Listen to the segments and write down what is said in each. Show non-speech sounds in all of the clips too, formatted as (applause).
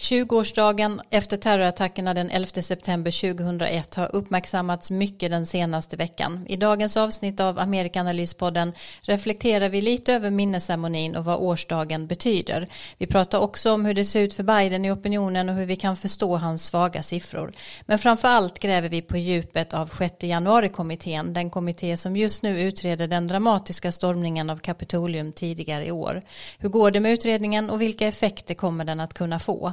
20-årsdagen efter terrorattackerna den 11 september 2001 har uppmärksammats mycket den senaste veckan. I dagens avsnitt av Amerikanalyspodden reflekterar vi lite över minnesceremonin och vad årsdagen betyder. Vi pratar också om hur det ser ut för Biden i opinionen och hur vi kan förstå hans svaga siffror. Men framför allt gräver vi på djupet av 6 januari-kommittén, den kommitté som just nu utreder den dramatiska stormningen av Kapitolium tidigare i år. Hur går det med utredningen och vilka effekter kommer den att kunna få?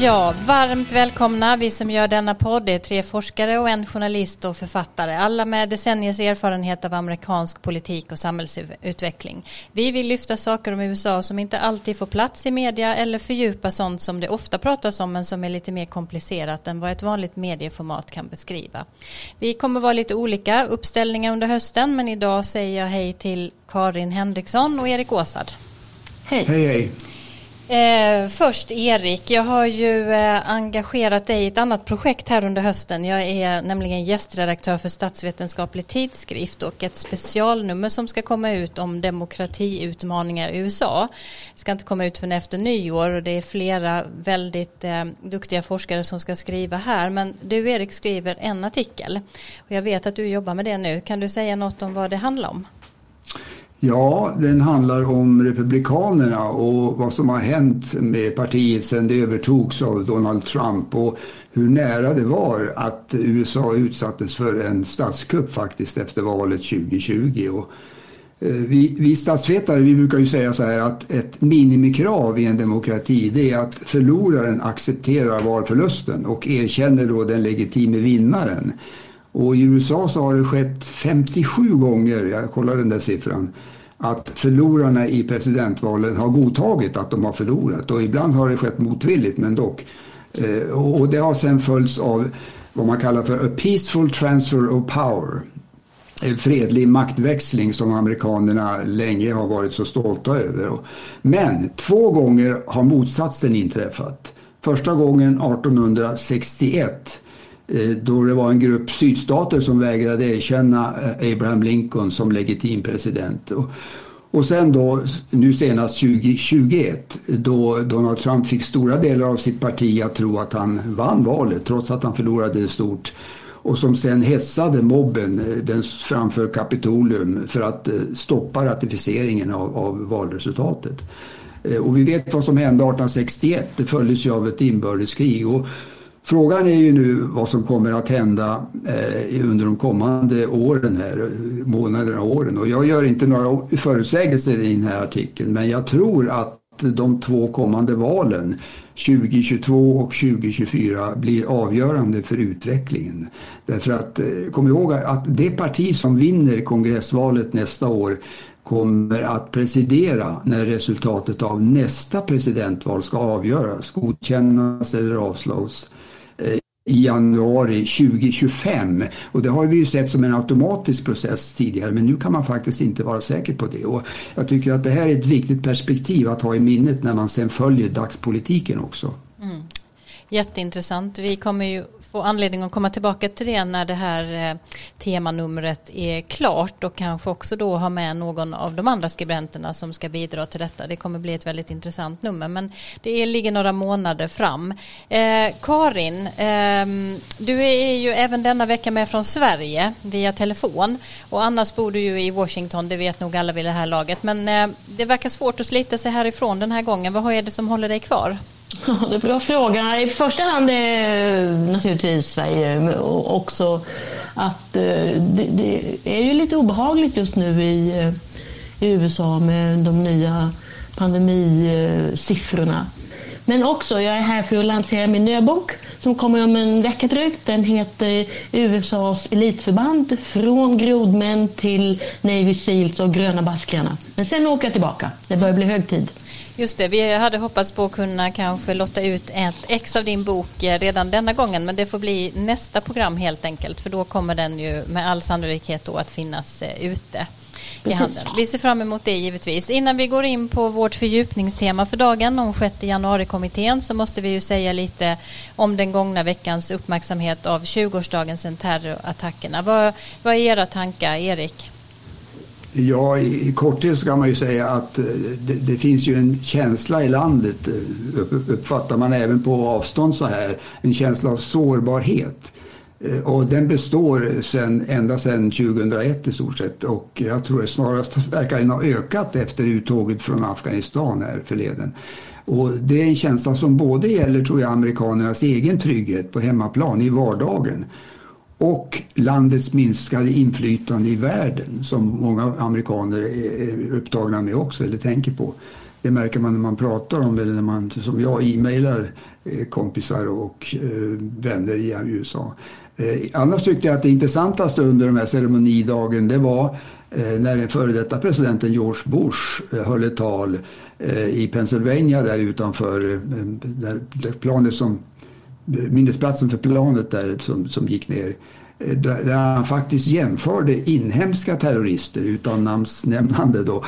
Ja, varmt välkomna. Vi som gör denna podd är tre forskare och en journalist och författare. Alla med decenniers erfarenhet av amerikansk politik och samhällsutveckling. Vi vill lyfta saker om USA som inte alltid får plats i media eller fördjupa sånt som det ofta pratas om men som är lite mer komplicerat än vad ett vanligt medieformat kan beskriva. Vi kommer vara lite olika uppställningar under hösten men idag säger jag hej till Karin Henriksson och Erik Åsad. Hej. Hej, hej. Eh, först Erik, jag har ju eh, engagerat dig i ett annat projekt här under hösten. Jag är nämligen gästredaktör för Statsvetenskaplig tidskrift och ett specialnummer som ska komma ut om demokratiutmaningar i USA. Det ska inte komma ut förrän efter nyår och det är flera väldigt eh, duktiga forskare som ska skriva här. Men du Erik skriver en artikel och jag vet att du jobbar med det nu. Kan du säga något om vad det handlar om? Ja, den handlar om Republikanerna och vad som har hänt med partiet sedan det övertogs av Donald Trump och hur nära det var att USA utsattes för en statskupp faktiskt efter valet 2020. Och eh, vi, vi statsvetare vi brukar ju säga så här att ett minimikrav i en demokrati det är att förloraren accepterar valförlusten och erkänner då den legitime vinnaren. Och i USA så har det skett 57 gånger, jag kollar den där siffran, att förlorarna i presidentvalen har godtagit att de har förlorat. Och ibland har det skett motvilligt, men dock. Eh, och det har sen följts av vad man kallar för a peaceful transfer of power. En fredlig maktväxling som amerikanerna länge har varit så stolta över. Men två gånger har motsatsen inträffat. Första gången 1861 Eh, då det var en grupp sydstater som vägrade erkänna eh, Abraham Lincoln som legitim president. Och, sen då, nu senast 2021, då Donald Trump fick stora delar av sitt parti att tro att han vann valet trots att han förlorade det stort. Och som sen hetsade mobben eh, den framför Kapitolium för att stoppa ratificeringen av, av valresultatet. Och vi vet vad som hände 1861, det följdes ju av ett inbördeskrig. Och Frågan är ju nu vad som kommer att hända eh, under de kommande åren här, månaderna och åren. Och jag gör inte några förutsägelser i den här artikeln men jag tror att de två kommande valen 2022 och 2024 blir avgörande för utvecklingen. Därför att, eh, kom ihåg att det parti som vinner kongressvalet nästa år kommer att presidera när resultatet av nästa presidentval ska avgöras, godkännas eller avslås i januari 2025. Och det har vi ju sett som en automatisk process tidigare men nu kan man faktiskt inte vara säker på det. Och jag tycker att det här är ett viktigt perspektiv att ha i minnet när man sen följer dagspolitiken också. Mm. Jätteintressant. Vi kommer ju få anledning att komma tillbaka till det när det här eh, temanumret är klart och kanske också då ha med någon av de andra skribenterna som ska bidra till detta. Det kommer bli ett väldigt intressant nummer men det ligger några månader fram. Eh, Karin, eh, du är ju även denna vecka med från Sverige via telefon och annars bor du ju i Washington, det vet nog alla vid det här laget men eh, det verkar svårt att slita sig härifrån den här gången. Vad är det som håller dig kvar? Ja, det är en bra fråga. I första hand är naturligtvis Sverige också att eh, det, är ju lite obehagligt just nu i, eh, i USA med de nya pandemisiffrorna. Men också, jag är här för att lansera min nya bok som kommer om en vecka drygt. Den heter USAs elitförband från grodmän till Navy Seals och gröna baskrarna. Men sen åker jag tillbaka. Det börjar bli hög tid. Just det, vi hade hoppats på att kunna kanske lotta ut ett ex av din bok eh, redan denna gången men det får bli nästa program helt enkelt för då kommer den ju med all sannolikhet då att finnas eh, ute. Vi ser fram emot det givetvis. Innan vi går in på vårt fördjupningstema för dagen om 6 januari-kommittén så måste vi ju säga lite om den gångna veckans uppmärksamhet av 20-årsdagen sedan terrorattackerna. Vad, vad är era tankar, Erik? Ja, i, korthet så kan man ju säga att eh, det, det, finns ju en känsla i landet, eh, uppfattar man även på avstånd så här, en känsla av sårbarhet. Eh, och den består sen, ända sedan 2001 i stort sett och jag tror det snarast verkar den ha ökat efter uttåget från Afghanistan här förleden. Och det är en känsla som både gäller tror jag amerikanernas egen trygghet på hemmaplan i vardagen och landets minskade inflytande i världen som många amerikaner är upptagna med också eller tänker på. Det märker man när man pratar om eller när man som jag e-mailar eh, kompisar och eh, vänner i USA. Eh, annars tyckte jag att det intressantaste under den här ceremonidagen det var när den före detta presidenten George Bush höll ett tal i Pennsylvania där utanför där planet som minnesplatsen för planet där som, som gick ner eh, där han faktiskt jämförde inhemska terrorister utan namnsnämnande då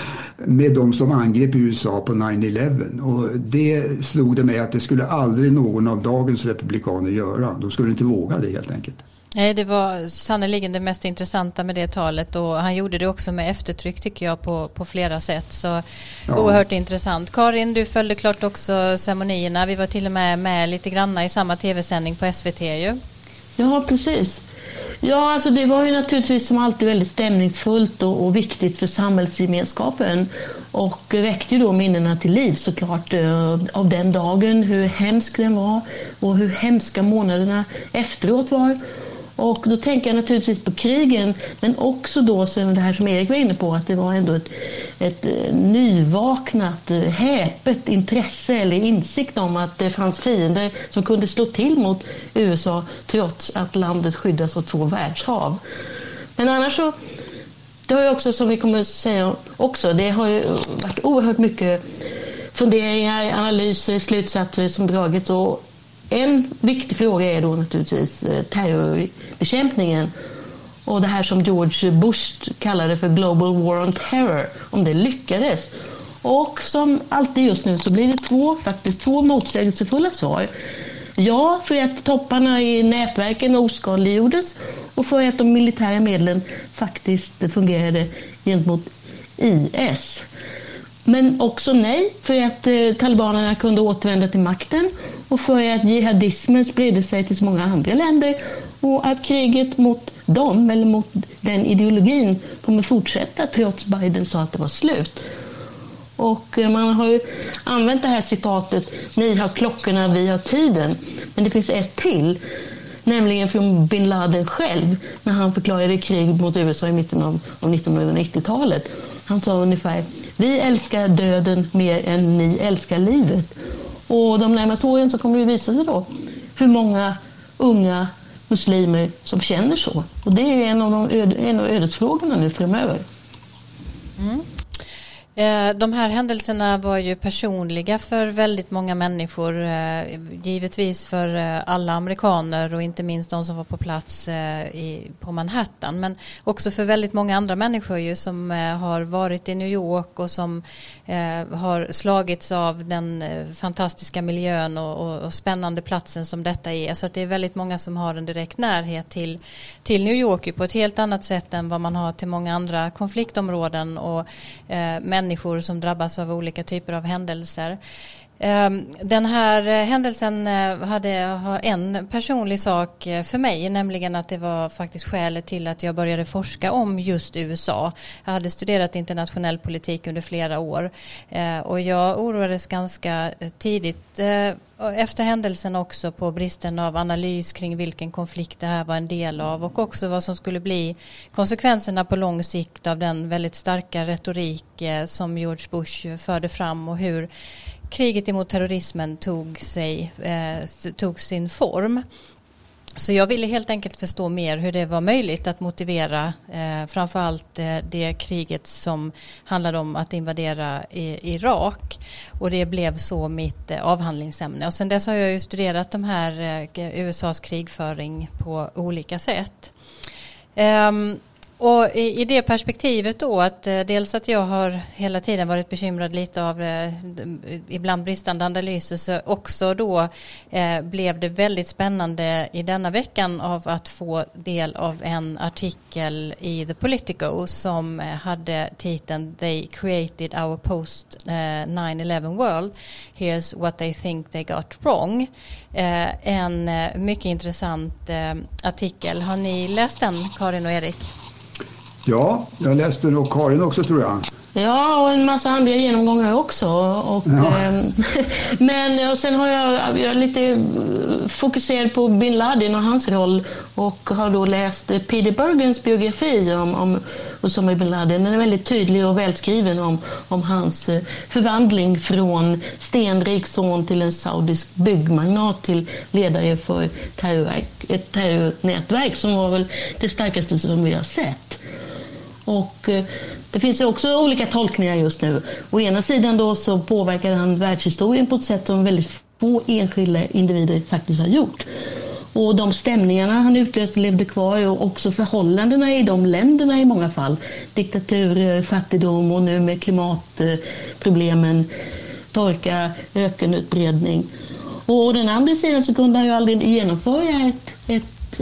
med de som angrep USA på 9-11 och det slog det mig att det skulle aldrig någon av dagens republikaner göra. De skulle inte våga det helt enkelt. Nej, det var sannerligen det mest intressanta med det talet och han gjorde det också med eftertryck tycker jag på, på flera sätt. Så ja. oerhört intressant. Karin, du följde klart också ceremonierna. Vi var till och med med lite granna i samma tv-sändning på SVT ju. Ja, precis. Ja, alltså det var ju naturligtvis som alltid väldigt stämningsfullt och, och viktigt för samhällsgemenskapen och väckte ju då minnena till liv såklart eh, av den dagen, hur hemsk den var och hur hemska månaderna efteråt var. Och då tänker jag naturligtvis på krigen, men också då som det här som Erik var inne på, att det var ändå ett, ett eh, nyvaknat, eh, häpet intresse eller insikt om att det fanns fiender som kunde slå till mot USA trots att landet skyddas av två världshav. Men annars så det har ju också, som vi kommer att säga också, det har ju varit oerhört mycket funderingar, analyser, slutsatser som dragits. Och en viktig fråga är då naturligtvis eh, terrorbekämpningen och det här som George Bush kallade för Global War on Terror, om det lyckades. Och som alltid just nu så blir det två, faktiskt två motsägelsefulla svar. Ja, för att topparna i nätverken oskadliggjordes och för att de militära medlen faktiskt fungerade gentemot IS. Men också nej för att eh, talibanerna kunde återvända till makten och för att jihadismen spridde sig till så många andra länder och att kriget mot dem, eller mot den ideologin, kommer fortsätta trots Biden sa att det var slut. Och eh, man har ju använt det här citatet, ni har klockorna, vi har tiden. Men det finns ett till, nämligen från bin Laden själv, när han förklarade krig mot USA i mitten av 1990-talet. Han sa ungefär, vi älskar döden mer än ni älskar livet. Och de närmaste åren så kommer det visa sig då hur många unga muslimer som känner så. Och det är en av, de öd, en av ödesfrågorna nu framöver. Mm. Eh, de här händelserna var ju personliga för väldigt många människor. Eh, givetvis för eh, alla amerikaner och inte minst de som var på plats på Manhattan. Men också för väldigt många andra människor ju som har varit i New York och som har slagits av den fantastiska miljön och, spännande platsen som detta är. Så det är väldigt många som har en direkt närhet till, till New York på ett helt annat sätt än vad man har till många andra konfliktområden. Och, människor som drabbas av olika typer av händelser. Ehm, den här eh, händelsen eh, hade en personlig sak eh, för mig, nämligen att det var faktiskt skälet till att jag började forska om just USA. Jag hade studerat internationell politik under flera år och jag oroades ganska tidigt efter händelsen också på bristen av analys kring vilken konflikt det här var en del av och också vad som skulle bli konsekvenserna på lång sikt av den väldigt starka retorik som George Bush förde fram och hur kriget emot terrorismen tog, sig, eh, tog sin form. Så jag ville helt enkelt förstå mer hur det var möjligt att motivera eh, framförallt eh, det kriget som handlade om att invadera i, Irak. Och det blev så mitt eh, avhandlingsämne. Och sen dess har jag ju studerat de här eh, USAs krigföring på olika sätt. Um, och i, i, det perspektivet då att eh, dels att jag har hela tiden varit bekymrad lite av eh, ibland bristande analyser så också då eh, blev det väldigt spännande i denna veckan av att få del av en artikel i The Politico som eh, hade titeln They created our post eh, 9-11 world. Here's what they think they got wrong. En mycket intressant artikel. Har ni läst den Karin och Erik? Ja, jag läste och Karin också tror jag. Ja, och en massa andra genomgångar också. Och, ja. eh, (laughs) men och sen har jag, jag lite fokuserad på bin Laden och hans roll och har då läst Peter Bergens biografi om, om Osama bin Laden. Den är väldigt tydlig och välskriven om, om hans eh, förvandling från stenrik son till en saudisk byggmagnat till ledare för ett terrornätverk som var väl det starkaste som vi har sett. Och eh, det finns ju också olika tolkningar just nu. Å ena sidan då så påverkar han världshistorien på ett sätt som väldigt få enskilda individer faktiskt har gjort. Och de stämningarna han utlöste levde kvar och också förhållandena i de länderna i många fall. Diktatur, fattigdom och nu med klimatproblemen, torka, ökenutbredning. Och å den andra sidan så kunde han ju aldrig genomföra ett, ett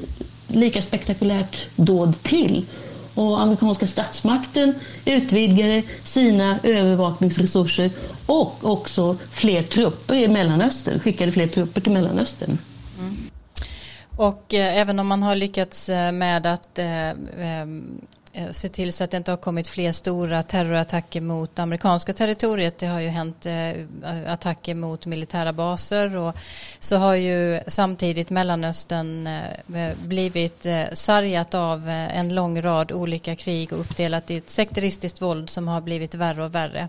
lika spektakulärt dåd till och amerikanska statsmakten utvidgade sina övervakningsresurser och också fler trupper i Mellanöstern, skickade fler trupper till Mellanöstern. Mm. Och eh, även om man har lyckats eh, med att eh Eh, Eh, se till så att det inte har kommit fler stora terrorattacker mot amerikanska territoriet. Det har ju hänt eh, attacker mot militära baser och så har ju samtidigt Mellanöstern eh, blivit sargat av en lång rad olika krig och uppdelat i ett sekteristiskt våld som har blivit värre och värre.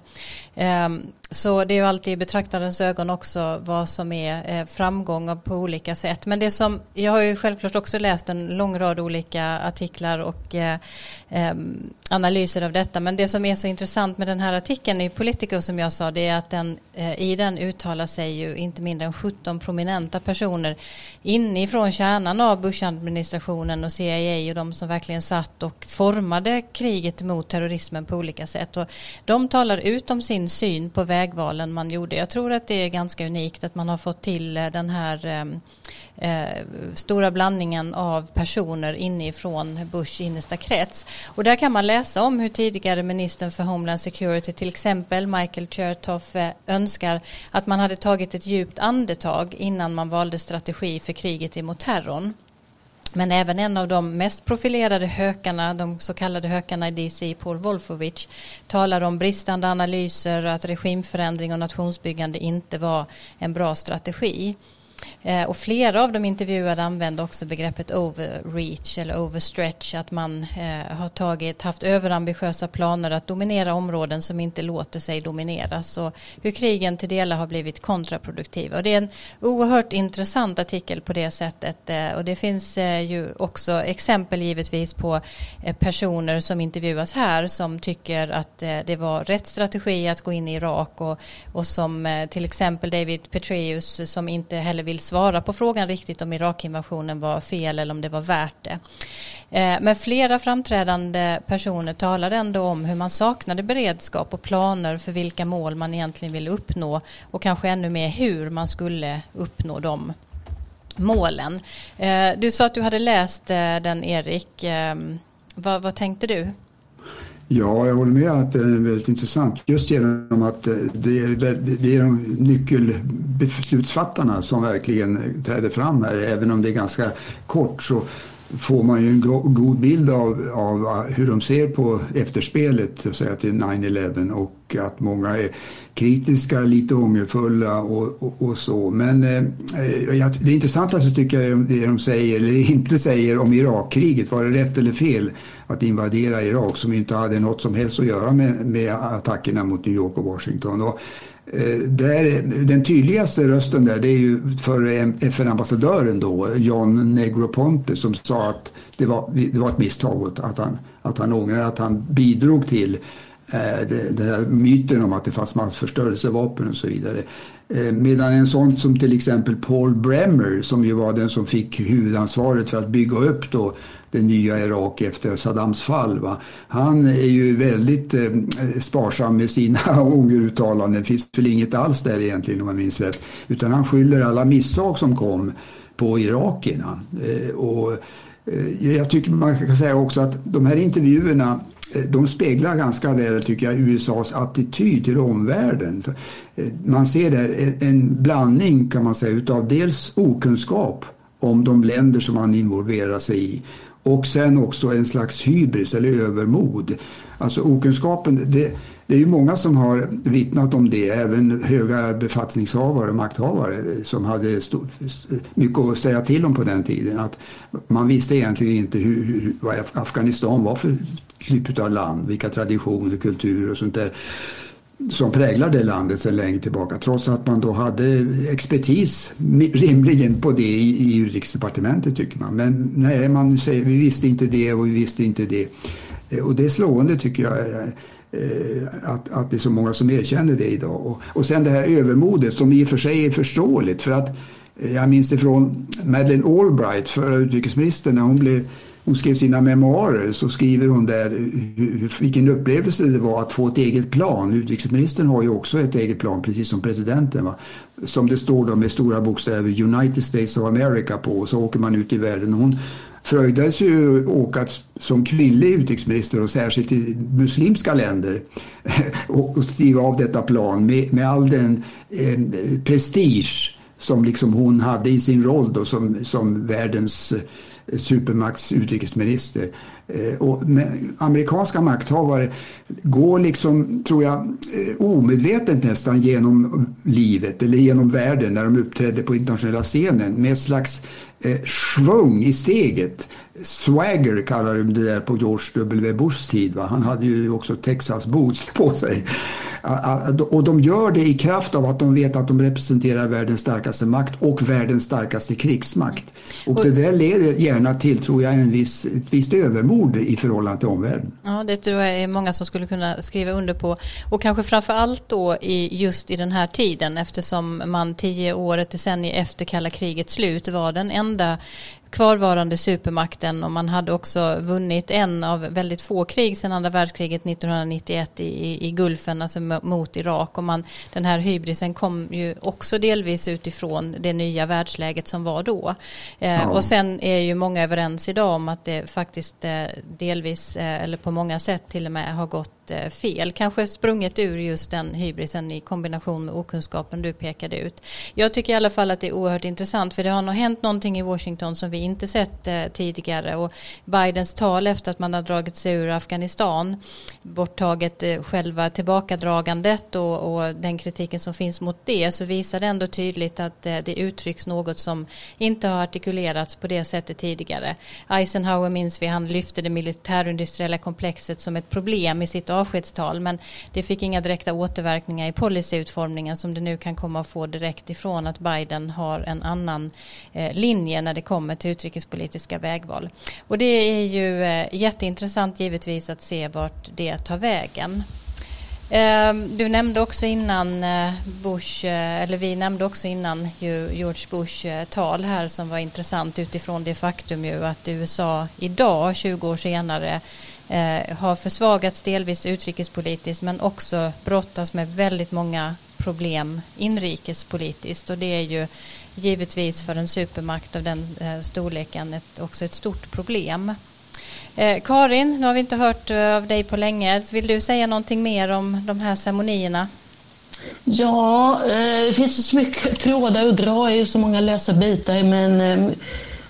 Ehm, så det är ju alltid i betraktarens ögon också vad som är eh, framgång på olika sätt. Men det som, jag har ju självklart också läst en lång rad olika artiklar och eh, analyser av detta. Men det som är så intressant med den här artikeln i Politico som jag sa det är att den, eh, i den uttalar sig ju inte mindre än 17 prominenta personer inifrån kärnan av Bush-administrationen och CIA och de som verkligen satt och formade kriget mot terrorismen på olika sätt. Och de talar ut om sin syn på vägvalen man gjorde. Jag tror att det är ganska unikt att man har fått till eh, den här ehm, eh, stora blandningen av personer inifrån Bush innersta krets. Och där kan man läsa om hur tidigare ministern för Homeland Security, till exempel Michael Chertoff, eh, önskar att man hade tagit ett djupt andetag innan man valde strategi för kriget emot terrorn. Men även en av de mest profilerade hökarna, de så kallade hökarna i DC, Paul Wolfowitz, talar om bristande analyser, att regimförändring och nationsbyggande inte var en bra strategi. Eh, och flera av de intervjuade använde också begreppet overreach eller overstretch, att man eh, har tagit, haft överambitiösa planer att dominera områden som inte låter sig domineras och hur krigen till delar har blivit kontraproduktiva. Och det är en oerhört intressant artikel på det sättet eh, och det finns eh, ju också exempel givetvis på eh, personer som intervjuas här som tycker att det var rätt strategi att gå in i Irak och, och som till exempel David Petraeus som inte heller vill svara på frågan riktigt om Irakinvasionen var fel eller om det var värt det. Eh, men flera framträdande personer talade ändå om hur man saknade beredskap och planer för vilka mål man egentligen ville uppnå och kanske ännu mer hur man skulle uppnå de målen. Eh, du sa att du hade läst eh, den Erik. Vad, vad tänkte du? Ja, jag håller med att det är väldigt intressant. Just genom att eh, det är, det är de nyckelbeslutsfattarna som verkligen träder fram här. Även om det är ganska kort så får man ju en god bild av, av ah, hur de ser på efterspelet så att säga, till 9-11 och att många är kritiska, lite ångerfulla och, och, och så. Men eh, det intressantaste tycker jag är det de säger eller (laughs) inte säger om Irakkriget. Var det rätt eller fel att invadera Irak som inte hade något som helst att göra med, med attackerna mot New York och Washington? Och, eh, där, den tydligaste rösten där det är ju för FN-ambassadören då, John Negroponte som sa att det var, det var ett misstag att han, att han ångrar att han bidrog till Eh, den här myten om att det fanns massförstörelsevapen och så vidare. Eh, medan en sån som till exempel Paul Bremer som ju var den som fick huvudansvaret för att bygga upp då det nya Irak efter Saddams fall. Va? Han är ju väldigt eh, sparsam med sina (laughs) ångeruttalanden. Det finns väl inget alls där egentligen om jag minns rätt. Utan han skyller alla misstag som kom på irakierna. Eh, och, eh, jag tycker man kan säga också att de här intervjuerna Eh, de speglar ganska väl, tycker jag, USAs attityd till omvärlden. Eh, man ser där en blandning, kan man säga, utav dels okunskap om de länder som man involverar sig i och sen också en slags hybris eller övermod. Alltså okunskapen, det, det är ju många som har vittnat om det, även höga befattningshavare och makthavare som hade stort, mycket att säga till om på den tiden. Att man visste egentligen inte hur, hur, vad Afghanistan var för typ av land, vilka traditioner, kulturer och sånt där som präglar det landet sedan länge tillbaka. Trots att man då hade expertis rimligen på det i, i utrikesdepartementet tycker man. Men nej, man säger vi visste inte det och vi visste inte det. Eh, och det är slående tycker jag eh, eh, att, att det är så många som erkänner det idag. Och, och sen det här övermodet som i och för sig är förståeligt för att jag minns det från Madeleine Albright, förra utrikesministern, när hon blev hon skrev sina memoarer så skriver hon där vilken upplevelse det var att få ett eget plan. Utrikesministern har ju också ett eget plan precis som presidenten. Va? Som det står då med stora bokstäver United States of America på och så åker man ut i världen. Hon fröjdades ju åka som kvinnlig utrikesminister och särskilt i muslimska länder (laughs) och stiga av detta plan med, med all den eh, prestige som liksom hon hade i sin roll då som, som världens eh, supermakts utrikesminister. Eh, och amerikanska makthavare går liksom, tror jag, eh, omedvetet nästan genom livet eller genom världen när de uppträder på internationella scenen med ett slags eh, svung i steget. Swagger kallar de det där på George W. Bushs tid. Va? Han hade ju också Texas boots på sig. Och de gör det i kraft av att de vet att de representerar världens starkaste makt och världens starkaste krigsmakt. Och, det där leder gärna till, tror jag, en viss, ett visst övermod i förhållande till omvärlden. Ja, det tror jag är många som skulle kunna skriva under på. Och kanske framför allt då i, just i den här tiden eftersom man tio år, ett decennium efter kalla krigets slut var den enda kvarvarande supermakten och man hade också vunnit en av väldigt få krig sedan andra världskriget 1991 i, i Gulfen, alltså mot Irak. Och man, den här hybrisen kom ju också delvis utifrån det nya världsläget som var då. Eh, ja. Och sen är ju många överens idag om att det faktiskt eh, delvis, eh, eller på många sätt till och med har gått Eh, fel. Kanske sprunget ur just den hybrisen i kombination med okunskapen du pekade ut. Jag tycker i alla fall att det är oerhört intressant för det har nog hänt någonting i Washington som vi inte sett eh, tidigare och Bidens tal efter att man har dragit sig ur Afghanistan, borttaget eh, själva tillbakadragandet och, och den kritiken som finns mot det så visar det ändå tydligt att det uttrycks något som inte har artikulerats på det sättet tidigare. Eisenhower minns vi, han lyfte det militärindustriella komplexet som ett problem i sitt avskedstal men det fick inga direkta återverkningar i policyutformningen som det nu kan komma att få direkt ifrån att Biden har en annan eh, linje när det kommer till utrikespolitiska vägval. Och det är ju eh, jätteintressant givetvis att se vart det tar vägen. Ehm, du nämnde också innan eh, Bush, eller vi nämnde också innan George Bush tal här som var intressant utifrån det faktum ju att USA idag, 20 år senare, eh, har försvagats delvis utrikespolitiskt men också brottas med väldigt många problem inrikespolitiskt och det är ju givetvis för en supermakt av den eh, storleken ett, också ett stort problem. Eh, Karin, nu har vi inte hört eh, av dig på länge. Vill du säga någonting mer om de här ceremonierna? Ja, eh, det finns så mycket trådar att dra i, så många lösa bitar men eh,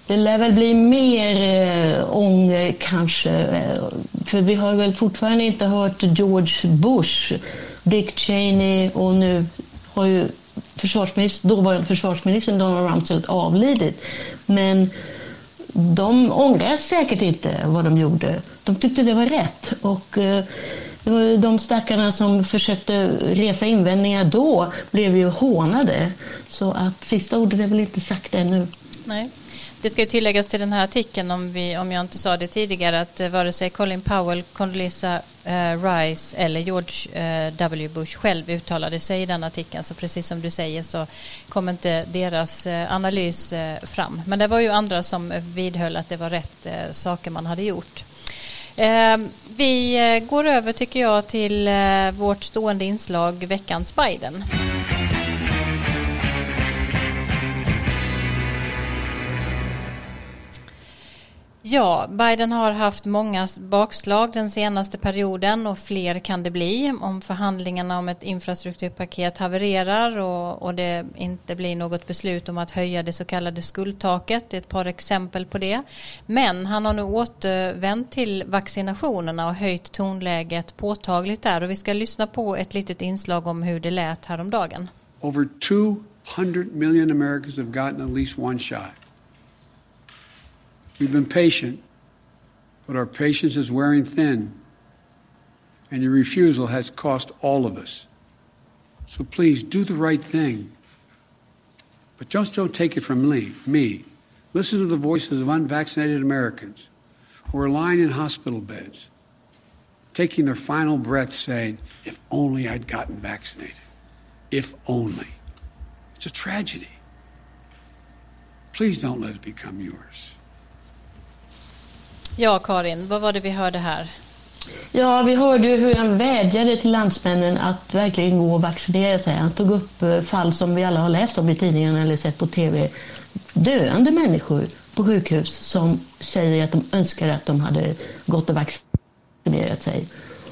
det lär väl bli mer eh, ånger kanske. Eh, för vi har väl fortfarande inte hört George Bush, Dick Cheney och nu har ju försvarsminister, dåvarande försvarsministern Donald Rumsfeld avlidit. Men de ångrar säkert inte vad de gjorde. De tyckte det var rätt. Och, eh, de stackarna som försökte resa invändningar då blev ju hånade. Så att sista ordet är väl inte sagt ännu. Nej. Det ska ju tilläggas till den här artikeln, om, vi, om jag inte sa det tidigare, att eh, vare sig Colin Powell, Condoleezza eh, Rice eller George eh, W. Bush själv uttalade sig i den artikeln. Så precis som du säger så kom inte deras eh, analys eh, fram. Men det var ju andra som vidhöll att det var rätt eh, saker man hade gjort. Ehm, vi går över tycker jag till vårt stående inslag Veckans Biden. Ja, Biden har haft många bakslag den senaste perioden och fler kan det bli om förhandlingarna om ett infrastrukturpaket havererar och, och det inte blir något beslut om att höja det så kallade skuldtaket. Det är ett par exempel på det. Men han har nu återvänt till vaccinationerna och höjt tonläget påtagligt där och vi ska lyssna på ett litet inslag om hur det lät häromdagen. Over 200 million Americans have gotten at least one shot. We've been patient, but our patience is wearing thin, and your refusal has cost all of us. So please do the right thing. But just don't take it from me. Me. Listen to the voices of unvaccinated Americans who are lying in hospital beds, taking their final breath saying, If only I'd gotten vaccinated. If only. It's a tragedy. Please don't let it become yours. Ja, Karin, vad var det vi hörde här? Ja, vi hörde ju hur han vädjade till landsmännen att verkligen gå och vaccinera sig. Han tog upp eh, fall som vi alla har läst om i tidningarna eller sett på tv. Döende människor på sjukhus som säger att de önskar att de hade gått och vaccinerat sig.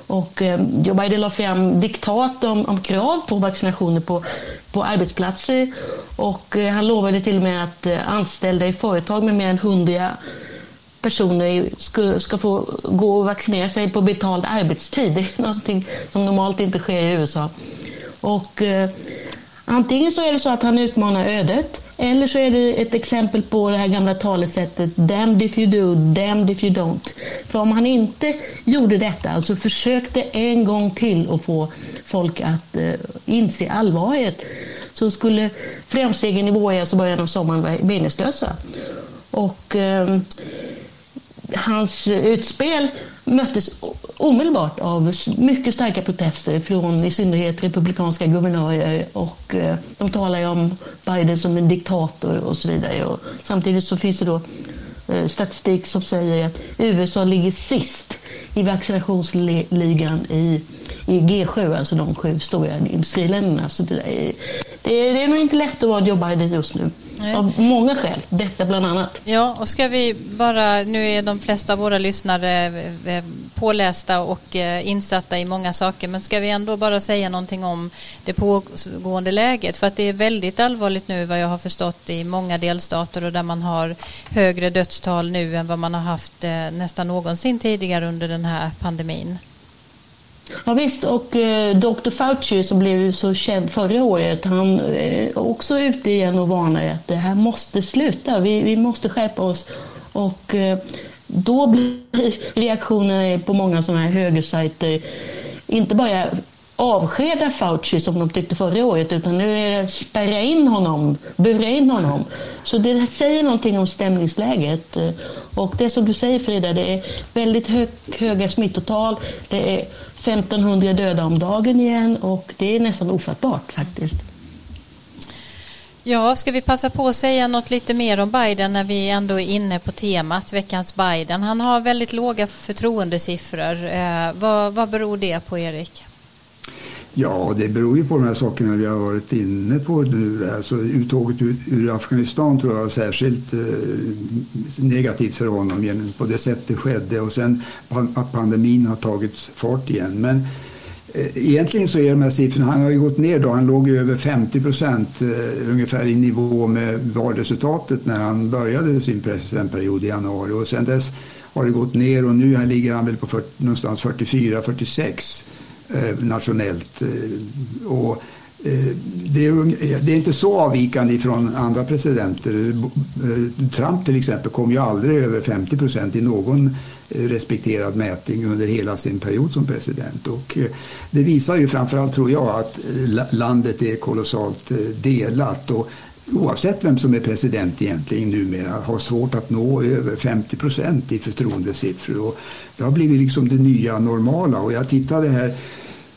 Och eh, Joe Biden la fram diktat om, om, krav på vaccinationer på, på arbetsplatser. Och eh, han lovade till och med att eh, anställda i företag med mer än 100 personer ska, ska få gå och vaccinera sig på betald arbetstid. Det är någonting som normalt inte sker i USA. Och, eh, antingen så är det så att han utmanar ödet eller så är det ett exempel på det här gamla talesättet damned if you do, damned if you don't. För om han inte gjorde detta, alltså försökte en gång till att få folk att eh, inse allvaret, så skulle framstegen i våras och början av sommaren vara meningslösa. Och, eh, hans utspel möttes omedelbart av mycket starka protester från i synnerhet republikanska guvernörer och eh, de talar om Biden som en diktator och så vidare. Och samtidigt så finns det då eh, statistik som säger att USA ligger sist i vaccinationsligan i, i G7, alltså de sju stora industriländerna. Så det, är, det, är, det är nog inte lätt att vara Joe Biden just nu. Nej. Av många skäl, detta bland annat. Ja, och ska vi bara, nu är de flesta av våra lyssnare eh, pålästa och eh, insatta i många saker, men ska vi ändå bara säga någonting om det pågående läget? För att det är väldigt allvarligt nu vad jag har förstått i många delstater och där man har högre dödstal nu än vad man har haft eh, nästan någonsin tidigare under den här pandemin. Ja, visst, och eh, Dr. Fauci som blev så känd förra året, han eh, är eh, också ute igen och varnar att det här måste sluta. Vi, vi måste skärpa oss. Och eh, då blir (laughs) reaktionerna på många sådana här högersajter inte bara avskeda Fauci som de tyckte förra året, utan nu är det spärra in honom, bura in honom. Så det säger någonting om stämningsläget. Eh, och det som du säger Frida, det är väldigt hög, höga smittotal, det är 1500 döda om dagen igen och det är nästan ofattbart faktiskt. Ja, ska vi passa på att säga något lite mer om Biden när vi ändå är inne på temat veckans Biden. Han har väldigt låga förtroendesiffror. Eh, vad, vad beror det på, Erik? Ja, det beror ju på de här sakerna vi har varit inne på nu. Alltså, uttåget ur, ur Afghanistan tror jag var särskilt eh, negativt för honom genom på det sätt det skedde och sen att pandemin har tagit fart igen. Men eh, egentligen så är de här siffrorna, han har ju gått ner då, han låg ju över 50 procent eh, ungefär i nivå med valresultatet när han började sin presidentperiod i januari och sen dess har det gått ner och nu ligger han väl på 40, någonstans 44-46 Eh, nationellt. Eh, och eh, det är, det är, inte så avvikande från andra presidenter. Trump till exempel kom ju aldrig över 50 procent i någon respekterad mätning under hela sin period som president. Och det visar ju framförallt, tror jag, att landet är kolossalt delat. Och oavsett vem som är president egentligen numera, har svårt att nå över 50 procent i förtroendesiffror. Och det har blivit liksom det nya normala. Och jag tittade här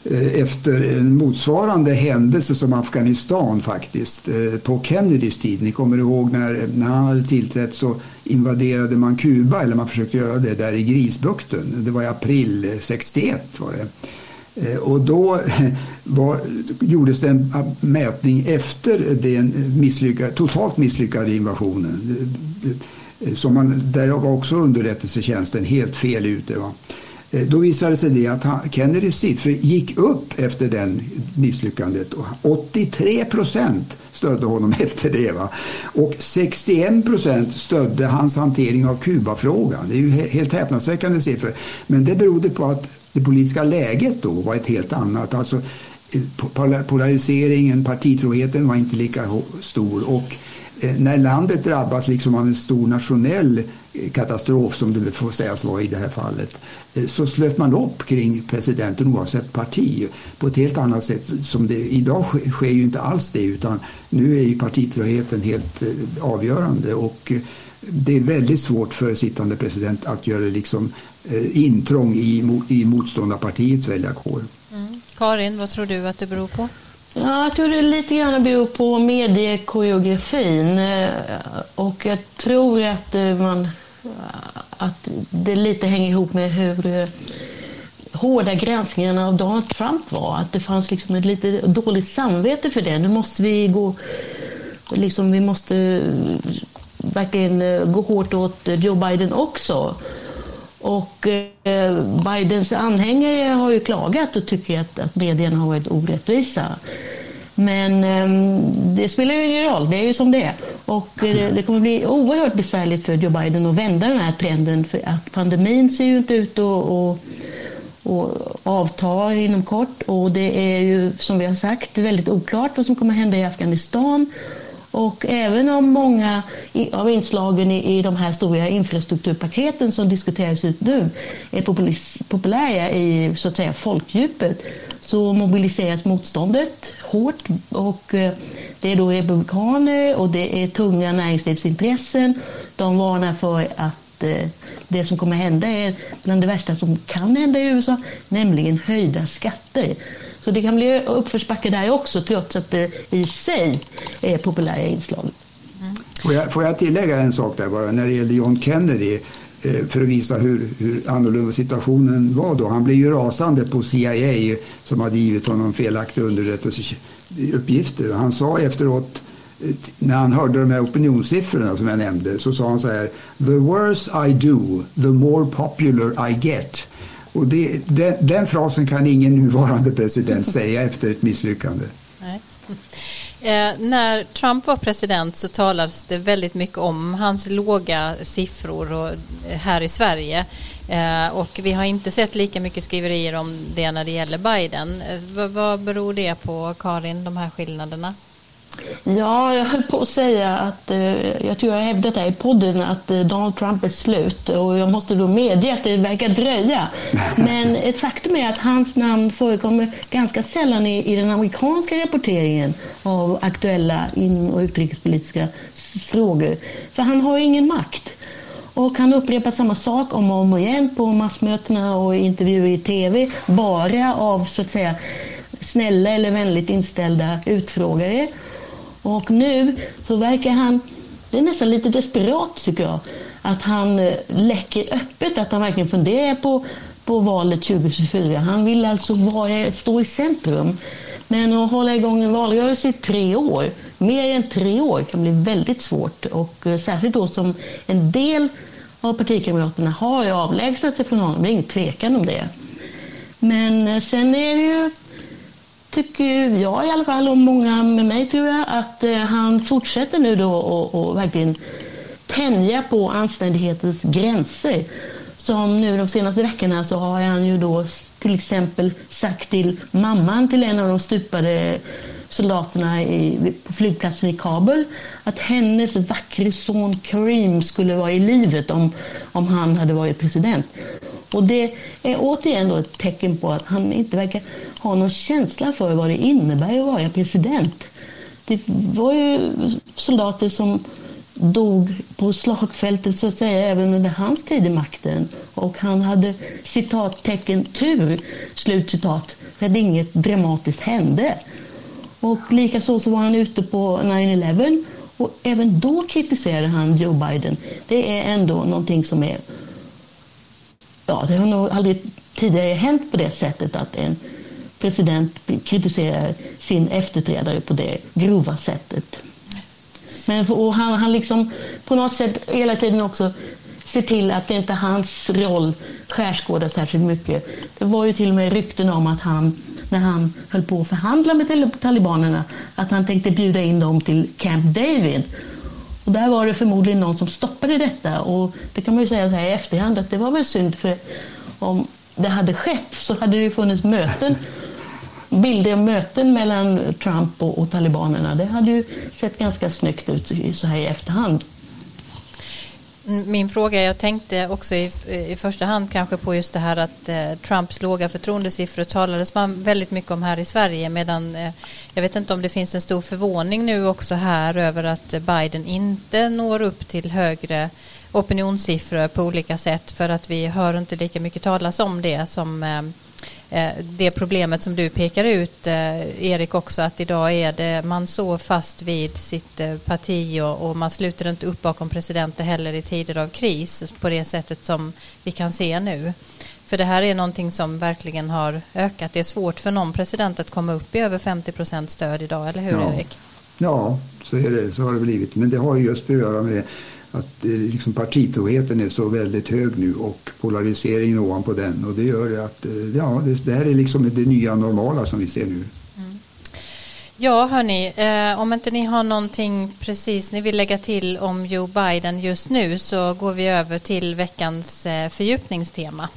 eh, efter en motsvarande händelse som Afghanistan faktiskt eh, på Kennedys tid. Ni kommer ihåg när, när han hade tillträtt så invaderade man Kuba, eller man försökte göra det där i Grisbukten. Det var i april 61 var det. Eh, och då eh, var, gjordes det en eh, mätning efter den misslyckade, totalt misslyckade invasionen. Som man, där var också underrättelsetjänsten helt fel ute. Va? Då visade sig det att han, Kennedys siffror gick upp efter den misslyckandet. 83 procent stödde honom (laughs) efter det. Va? Och 61 procent stödde hans hantering av Kubafrågan. Det är ju helt häpnadsväckande siffror. Men det berodde på att det politiska läget då var ett helt annat. Alltså, eh, polariseringen, partitroheten var inte lika stor. Och eh, när landet drabbas liksom av en stor nationell eh, katastrof, som det får sägas vara i det här fallet, så slöt man upp kring presidenten oavsett parti på ett helt annat sätt. Som det, idag sker ju inte alls det, utan nu är ju partitroheten helt avgörande. Och det är väldigt svårt för sittande president att göra liksom Eh, intrång i, i motståndarpartiets väljarkår. Mm. Karin, vad tror du att det beror på? Ja, jag tror det lite grann beror på mediekoreografin. Eh, och jag tror att, eh, man, att det lite hänger ihop med hur hårda granskningarna av Donald Trump var. Att det fanns liksom ett lite dåligt samvete för det. Nu måste vi gå... Liksom, vi måste verkligen eh, gå hårt åt Joe Biden också. Och eh, Bidens anhängare har ju klagat och tycker att, att medierna har varit orättvisa. Men ehm, det spelar ju ingen roll, det är ju som det är. Och eh, det kommer bli oerhört besvärligt för Joe Biden att vända den här trenden för att pandemin ser ju inte ut att och, och avta inom kort och det är ju som vi har sagt väldigt oklart vad som kommer hända i Afghanistan och även om många av inslagen i, de här stora infrastrukturpaketen som diskuteras ut nu är populära i så att säga, folkdjupet så mobiliseras motståndet hårt. Och eh, det är då republikaner och det är tunga näringslivsintressen. De varnar för att eh, det som kommer hända är bland det värsta som kan hända i USA, nämligen höjda skatter. Så det kan bli uppförsbacke där också, trots att det i sig är populära inslag. Mm. Får, jag, får jag tillägga en sak där bara, när det gäller John Kennedy eh, för att visa hur, hur annorlunda situationen var då. Han blev ju rasande på CIA som hade givit honom felaktiga underrättelseuppgifter. Han sa efteråt eh, när han hörde de här opinionssiffrorna som jag nämnde så sa han så här The worse I do, the more popular I get. Och det, den, den, frasen kan ingen nuvarande president säga efter ett misslyckande. Nej. Eh, när Trump var president så talades det väldigt mycket om hans låga siffror och, eh, här i Sverige. Eh, och vi har inte sett lika mycket skriverier om det när det gäller Biden. Eh, vad beror det på, Karin, de här skillnaderna? Ja, jag höll på att säga att eh, jag tror jag hävdat här i podden att eh, Donald Trump är slut och jag måste då medge att det verkar dröja. (laughs) Men ett faktum är att hans namn förekommer ganska sällan i, i den amerikanska rapporteringen av aktuella in och utrikespolitiska frågor. För han har ingen makt. Och han upprepar samma sak om och om igen på massmötena och intervjuer i tv, bara av så att säga snälla eller vänligt inställda utfrågare. Och nu så verkar han, det är nästan lite desperat tycker jag, att han eh, läcker öppet att han verkligen funderar på, på valet 2024. Han vill alltså vara, stå i centrum. Men att hålla igång en valrörelse i tre år, mer än tre år, kan bli väldigt svårt. Och eh, särskilt då som en del av partikamraterna har avlägsnat sig från honom. Det är ingen tvekan om det. Men eh, sen är det ju tycker jag i alla fall, och många med mig tror jag, att eh, han fortsätter nu då och, och verkligen tänja på anständighetens gränser. Som nu de senaste veckorna så har han ju då till exempel sagt till mamman till en av de stupade soldaterna i, på flygplatsen i Kabul att hennes vackre son Karim skulle vara i livet om, om han hade varit president. Och det är återigen då ett tecken på att han inte verkar ha någon känsla för vad det innebär att vara president. Det var ju soldater som dog på slagfältet så att säga även under hans tid i makten. Och han hade citattecken tur, slutcitat, för att inget dramatiskt hände. Och likaså så var han ute på 9-11 och även då kritiserade han Joe Biden. Det är ändå någonting som är... Ja, det har nog aldrig tidigare hänt på det sättet att en president kritiserar sin efterträdare på det grova sättet. Men och han, han liksom på något sätt hela tiden också ser till att det inte hans roll skärskådas särskilt mycket. Det var ju till och med rykten om att han, när han höll på att förhandla med talibanerna, att han tänkte bjuda in dem till Camp David. Och där var det förmodligen någon som stoppade detta och det kan man ju säga så här i efterhand att det var väl synd för om det hade skett så hade det ju funnits möten bilder och möten mellan Trump och, och talibanerna. Det hade ju sett ganska snyggt ut så här i efterhand. Min fråga, jag tänkte också i, i första hand kanske på just det här att eh, Trumps låga förtroendesiffror talades man väldigt mycket om här i Sverige medan eh, jag vet inte om det finns en stor förvåning nu också här över att eh, Biden inte når upp till högre opinionssiffror på olika sätt för att vi hör inte lika mycket talas om det som eh, det problemet som du pekar ut, eh, Erik, också att idag är det man så fast vid sitt eh, parti och, och, man sluter inte upp bakom presidenter heller i tider av kris på det sättet som vi kan se nu. För det här är någonting som verkligen har ökat. Det är svårt för någon president att komma upp i över 50 procent stöd idag, eller hur ja. Erik? Ja, så, är det, så har det blivit. Men det har just att göra med att eh, liksom partitroheten är så väldigt hög nu och polariseringen ovanpå den. Och det gör att eh, ja, det, det här är liksom det nya normala som vi ser nu. Mm. Ja, hörni, eh, om inte ni har någonting precis ni vill lägga till om Joe Biden just nu så går vi över till veckans eh, fördjupningstema.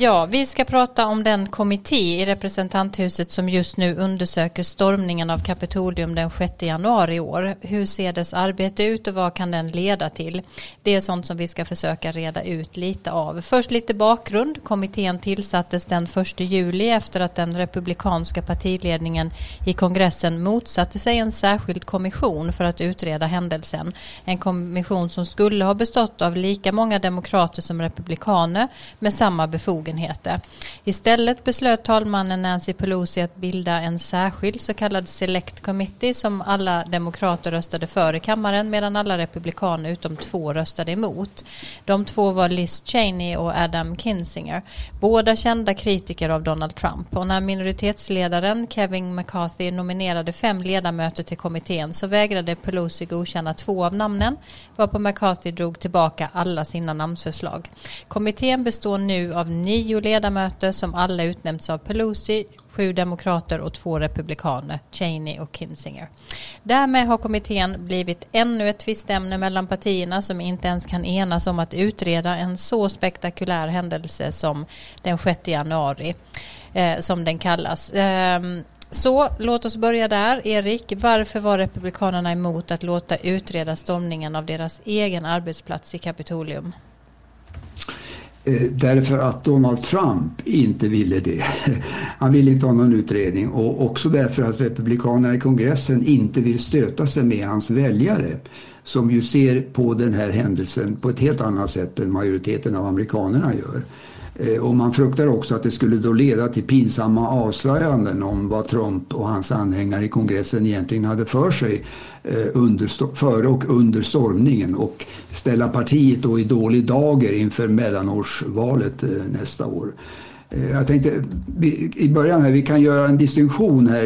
Ja, vi ska prata om den kommitté i representanthuset som just nu undersöker stormningen av Kapitolium den 6 januari i år. Hur ser dess arbete ut och vad kan den leda till? Det är sånt som vi ska försöka reda ut lite av. Först lite bakgrund. Kommittén tillsattes den 1 juli efter att den republikanska partiledningen i kongressen motsatte sig en särskild kommission för att utreda händelsen. En kommission som skulle ha bestått av lika många demokrater som republikaner med samma befogenheter befogenheter. Istället beslöt talmannen Nancy Pelosi att bilda en särskild så kallad Select Committee som alla demokrater röstade för i kammaren medan alla republikaner utom två röstade emot. De två var Liz Cheney och Adam Kinzinger, båda kända kritiker av Donald Trump. Och när minoritetsledaren Kevin McCarthy nominerade fem ledamöter till kommittén så vägrade Pelosi godkänna två av namnen varpå McCarthy drog tillbaka alla sina namnsförslag. Kommittén består nu av nio nio ledamöter som alla utnämnts av Pelosi, sju demokrater och två republikaner, Cheney och Kinzinger. Därmed har kommittén blivit ännu ett tvistämne mellan partierna som inte ens kan enas om att utreda en så spektakulär händelse som den 6 januari, eh, som den kallas. Eh, så låt oss börja där. Erik, varför var Republikanerna emot att låta utreda stormningen av deras egen arbetsplats i Kapitolium? Eh, därför att Donald Trump inte ville det. (laughs) Han ville inte ha någon utredning och också därför att republikanerna i kongressen inte vill stöta sig med hans väljare som ju ser på den här händelsen på ett helt annat sätt än majoriteten av amerikanerna gör. Eh, och man fruktar också att det skulle då leda till pinsamma avslöjanden om vad Trump och hans anhängare i kongressen egentligen hade för sig Eh, under, före och under stormningen och ställa partiet då i dålig dager inför mellanårsvalet eh, nästa år. Eh, jag tänkte i början här, vi kan göra en distinktion här.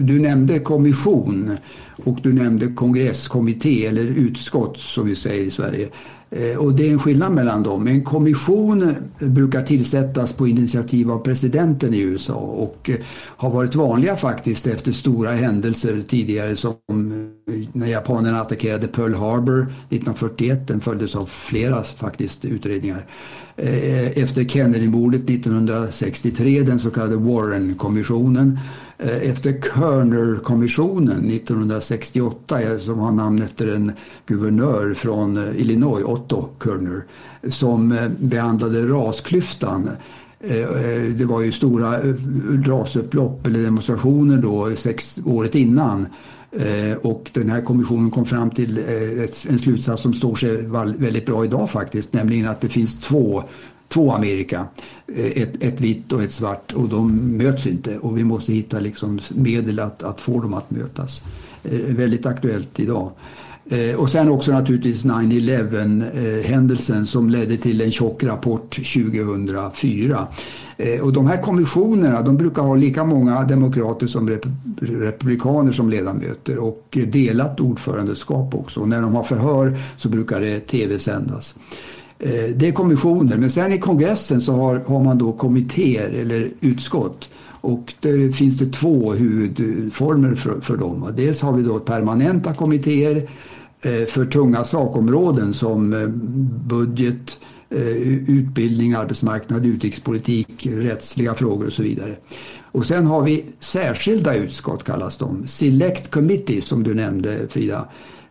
Du nämnde kommission och du nämnde kongresskommitté eller utskott som vi säger i Sverige. Eh, och det är en skillnad mellan dem. En kommission eh, brukar tillsättas på initiativ av presidenten i USA och eh, har varit vanliga faktiskt efter stora händelser tidigare som när japanerna attackerade Pearl Harbor 1941. Den följdes av flera faktiskt utredningar. Efter Kennedy-mordet 1963, den så kallade Warren-kommissionen Eh, efter Kerner-kommissionen 1968 eh, som har namn efter en guvernör från eh, Illinois, Otto Kerner, som behandlade rasklyftan. Det var ju stora rasupplopp eller demonstrationer då sex, året innan. Och den här kommissionen kom fram till en slutsats som står sig väldigt bra idag faktiskt, nämligen att det finns två två Amerika. Eh, ett, ett vitt och ett svart och de möts inte och vi måste hitta liksom medel att, att få dem att mötas. Eh, väldigt aktuellt idag. Eh, och sen också naturligtvis 9-11 eh, händelsen som ledde till en tjock rapport 2004. Eh, och de här kommissionerna de brukar ha lika många demokrater som republikaner som ledamöter och delat ordförandeskap också. Och när de har förhör så brukar det tv-sändas. Eh, det är kommissioner, men sen i kongressen så har, har man då kommittéer eller utskott. Och där finns det två huvudformer för, för dem. Dels har vi då permanenta kommittéer eh, för tunga sakområden som eh, budget, eh, utbildning, arbetsmarknad, utrikespolitik, rättsliga frågor och så vidare. Och sen har vi särskilda utskott kallas de, Select Committee som du nämnde Frida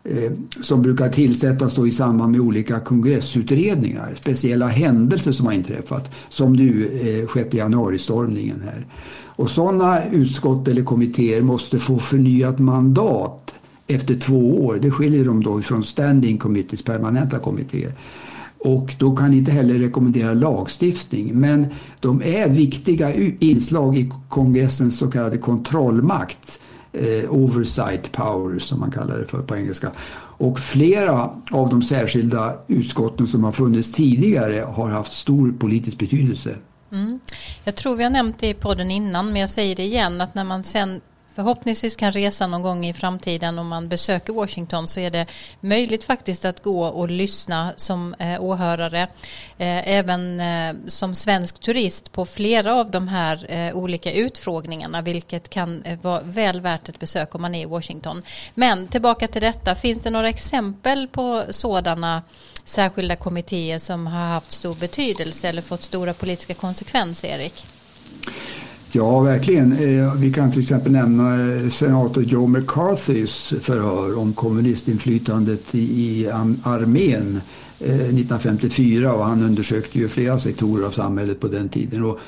Eh, som brukar tillsättas då i samband med olika kongressutredningar, speciella händelser som har inträffat, som nu eh, 6 januari-stormningen här. Och sådana utskott eller kommittéer måste få förnyat mandat efter två år. Det skiljer dem då från standing committees, permanenta kommittéer. Och då kan inte heller rekommendera lagstiftning. Men de är viktiga inslag i kongressens så kallade kontrollmakt eh, oversight Power som man kallar det för på engelska. Och flera av de särskilda utskotten som har funnits tidigare har haft stor politisk betydelse. Mm. Jag tror vi har nämnt det i podden innan men jag säger det igen att när man sen förhoppningsvis kan resa någon gång i framtiden om man besöker Washington så är det möjligt faktiskt att gå och lyssna som eh, åhörare eh, även eh, som svensk turist på flera av de här eh, olika utfrågningarna vilket kan eh, vara väl värt ett besök om man är i Washington. Men tillbaka till detta, finns det några exempel på sådana särskilda kommittéer som har haft stor betydelse eller fått stora politiska konsekvenser, Erik? Ja, verkligen. Eh, vi kan till exempel nämna eh, senator Joe McCarthys förhör om kommunistinflytandet i armén eh, 1954 och han undersökte ju flera sektorer av samhället på den tiden. Och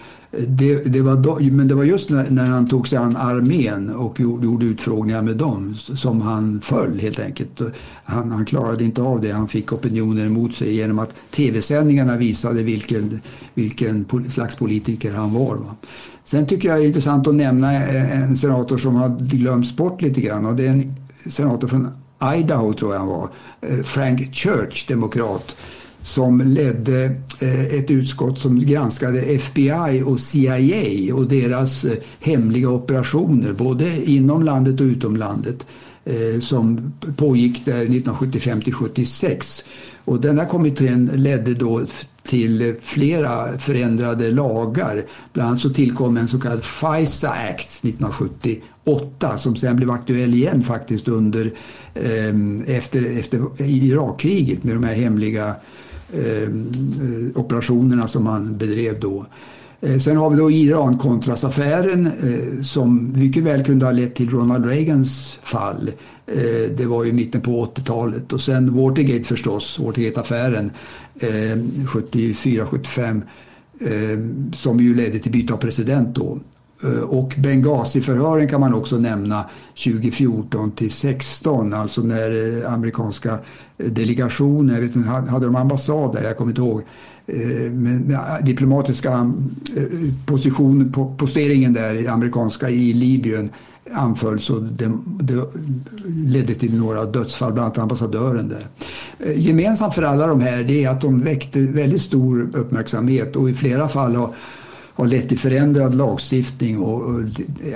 det, det var då, men det var just när, när, han tog sig an armén och gjorde, gjorde utfrågningar med dem som han föll helt enkelt. Han, han, klarade inte av det. Han fick opinioner emot sig genom att tv-sändningarna visade vilken, vilken slags politiker han var. Va? Sen tycker jag det är intressant att nämna en senator som har glömts bort lite grann och det är en senator från Idaho tror jag han var, eh, Frank Church, demokrat, som ledde eh, ett utskott som granskade FBI och CIA och deras eh, hemliga operationer både inom landet och utom landet som pågick där 1975 till 76. Och denna kommittén ledde då till flera förändrade lagar. Bland annat så tillkom en så kallad FISA Act 1978 som sen blev aktuell igen faktiskt under eh, efter, efter Irakkriget med de här hemliga ehm, eh, operationerna som man bedrev då. Eh, sen har vi då Iran-Contras-affären eh, som mycket väl kunde ha lett till Ronald Reagans fall. Eh, det var ju mitten på 80-talet och sen Watergate förstås, Watergate-affären eh, 74-75 eh, som ju ledde till byte av president då. Eh, och Benghazi-förhören kan man också nämna 2014 till 16, alltså när amerikanska delegationer, jag vet inte, hade de ambassad där, jag kommer inte ihåg, Eh, med, diplomatiska position, posteringen där i amerikanska i Libyen anfölls och det, det, ledde till några dödsfall, bland annat ambassadören där. Eh, gemensamt för alla de här det är att de väckte väldigt stor uppmärksamhet och i flera fall har har lett till förändrad lagstiftning och, och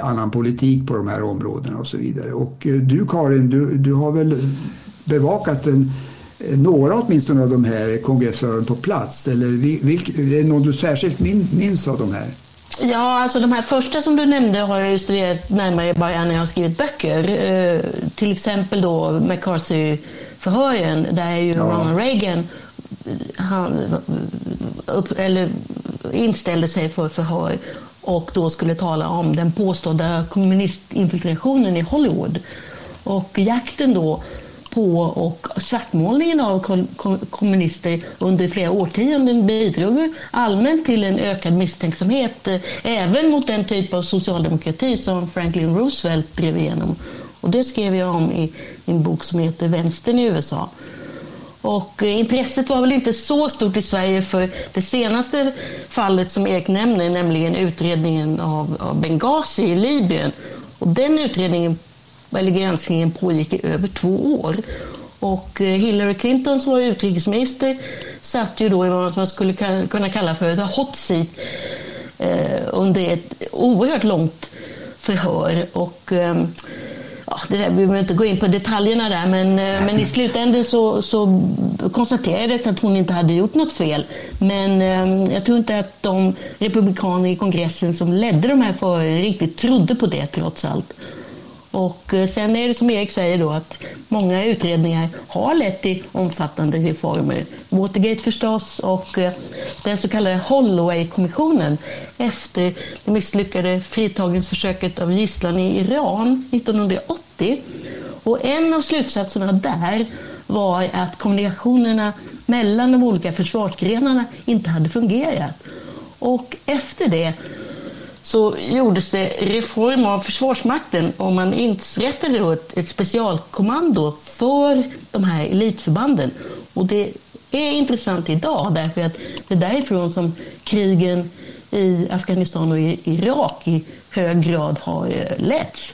annan politik på de här områdena och så vidare. Och eh, du Karin, du, du har väl bevakat en, eh, några åtminstone av de här kongressrören på plats? Eller vilk, är det någon du särskilt minns av de här? Ja, alltså de här första som du nämnde har jag studerat närmare bara när jag har skrivit böcker. Eh, till exempel då McCarthy-förhören där ju ja. Ronald Reagan han, upp, eller inställde sig för förhör och då skulle tala om den påstådda kommunistinfiltrationen i Hollywood. Och jakten då på och svartmålningen av kommunister under flera årtionden bidrog allmänt till en ökad misstänksamhet eh, även mot den typ av socialdemokrati som Franklin Roosevelt drev igenom. Och det skrev jag om i min bok som heter Vänstern i USA. Och eh, intresset var väl inte så stort i Sverige för det senaste fallet som Erik nämner, nämligen utredningen av, av Benghazi i Libyen. Och den utredningen, eller granskningen pågick i över två år. Och eh, Hillary Clinton som var utrikesminister satt ju då i vad man skulle kunna kalla för the hot seat eh, under ett oerhört långt förhör. Och, eh, ja, det där, vi behöver inte gå in på detaljerna där, men, eh, men i slutändan så, så konstaterades att hon inte hade gjort något fel. Men eh, jag tror inte att de republikaner i kongressen som ledde de här förhören riktigt trodde på det trots allt. Och eh, sen är det som Erik säger då att många utredningar har lett till omfattande reformer. Watergate förstås och eh, den så kallade Holloway-kommissionen efter det misslyckade fritagningsförsöket av gisslan i Iran 1980. Och en av slutsatserna där var att kommunikationerna mellan de olika försvarsgrenarna inte hade fungerat. Och efter det så gjordes det reform av Försvarsmakten och man inrättade då ett, ett specialkommando för de här elitförbanden. Och det är intressant idag därför att det är därifrån som krigen i Afghanistan och Irak i hög grad har eh, letts.